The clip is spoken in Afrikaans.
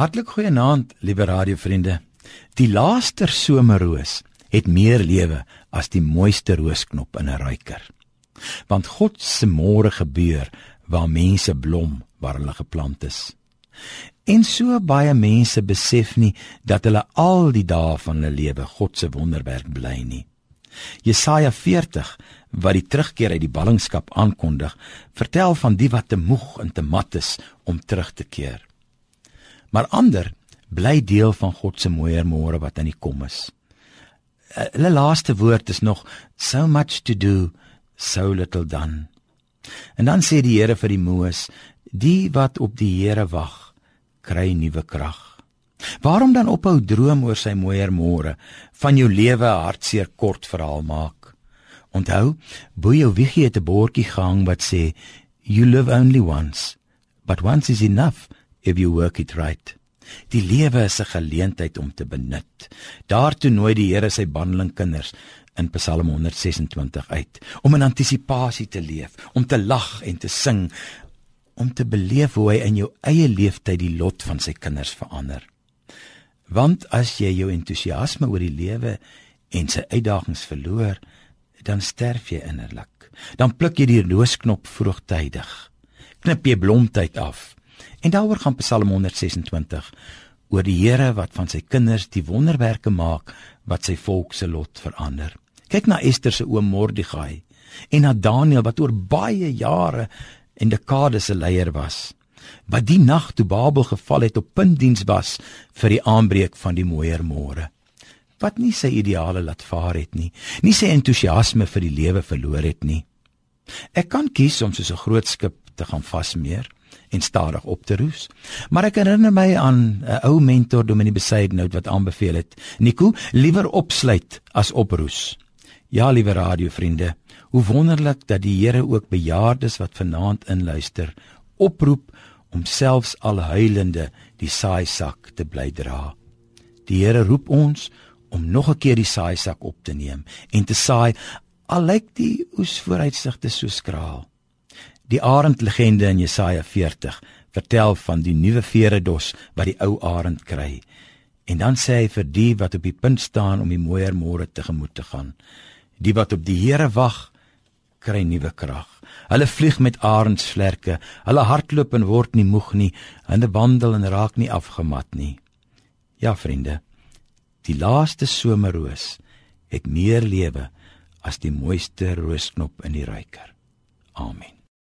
Hartlik goeienaand, liewe radiovriende. Die laaste somerroos het meer lewe as die mooiste roosknop in 'n ruiker. Want God se môre gebeur waar mense blom waar hulle geplant is. En so baie mense besef nie dat hulle al die dae van hulle lewe God se wonderwerk bly nie. Jesaja 40 wat die terugkeer uit die ballingskap aankondig, vertel van die wat te moeg en te mat is om terug te keer maar ander bly deel van God se mooier môre wat aan die kom is. Eh, hulle laaste woord is nog so much to do, so little done. En dan sê die Here vir die Moos, die wat op die Here wag, kry nuwe krag. Waarom dan ophou droom oor sy mooier môre, van jou lewe 'n hartseer kort verhaal maak? Onthou, bo jou wiegie het 'n bordjie gehang wat sê you live only once, but once is enough if you work it right. Die lewe is 'n geleentheid om te benut. Daartoe nooi die Here sy bandeling kinders in Psalm 126 uit om in antisisipasie te leef, om te lag en te sing, om te beleef hoe hy in jou eie lewenstyd die lot van sy kinders verander. Want as jy jou entoesiasme oor die lewe en sy uitdagings verloor, dan sterf jy innerlik. Dan pluk jy die roosknop vroegtydig. Knip jy blomtyd af En daaroor gaan Psalm 126 oor die Here wat van sy kinders die wonderwerke maak wat sy volk se lot verander. Kyk na Ester se oom Mordegai en na Daniël wat oor baie jare en dekades se leier was. Wat die nag toe Babel geval het op puntdiens was vir die aanbreek van die mooier môre. Wat nie sy ideale laat vaar het nie, nie sy entoesiasme vir die lewe verloor het nie. Ek kan kies om soos 'n groot skip te gaan vasmeer en stadig op te roes. Maar ek herinner my aan 'n ou mentor Dominee Besaidnout wat aanbeveel het: "Nico, liewer opsluit as oproes." Ja, liewe radiovriende, hoe wonderlik dat die Here ook bejaardes wat vanaand inluister, oproep om selfs al huilende die saaisak te bly dra. Die Here roep ons om nog 'n keer die saaisak op te neem en te saai al lyk die oesvooruitsigte so skraal. Die arend legende in Jesaja 40 vertel van die nuwe veredos wat die ou arend kry. En dan sê hy vir die wat op die punt staan om die mooier môre tegemoet te gaan, die wat op die Here wag, kry nuwe krag. Hulle vlieg met arendsvlerke, hulle hardloop en word nie moeg nie, hulle wandel en raak nie afgemat nie. Ja vriende, die laaste somerroos het meer lewe as die mooiste roosknop in die ruiker. Amen.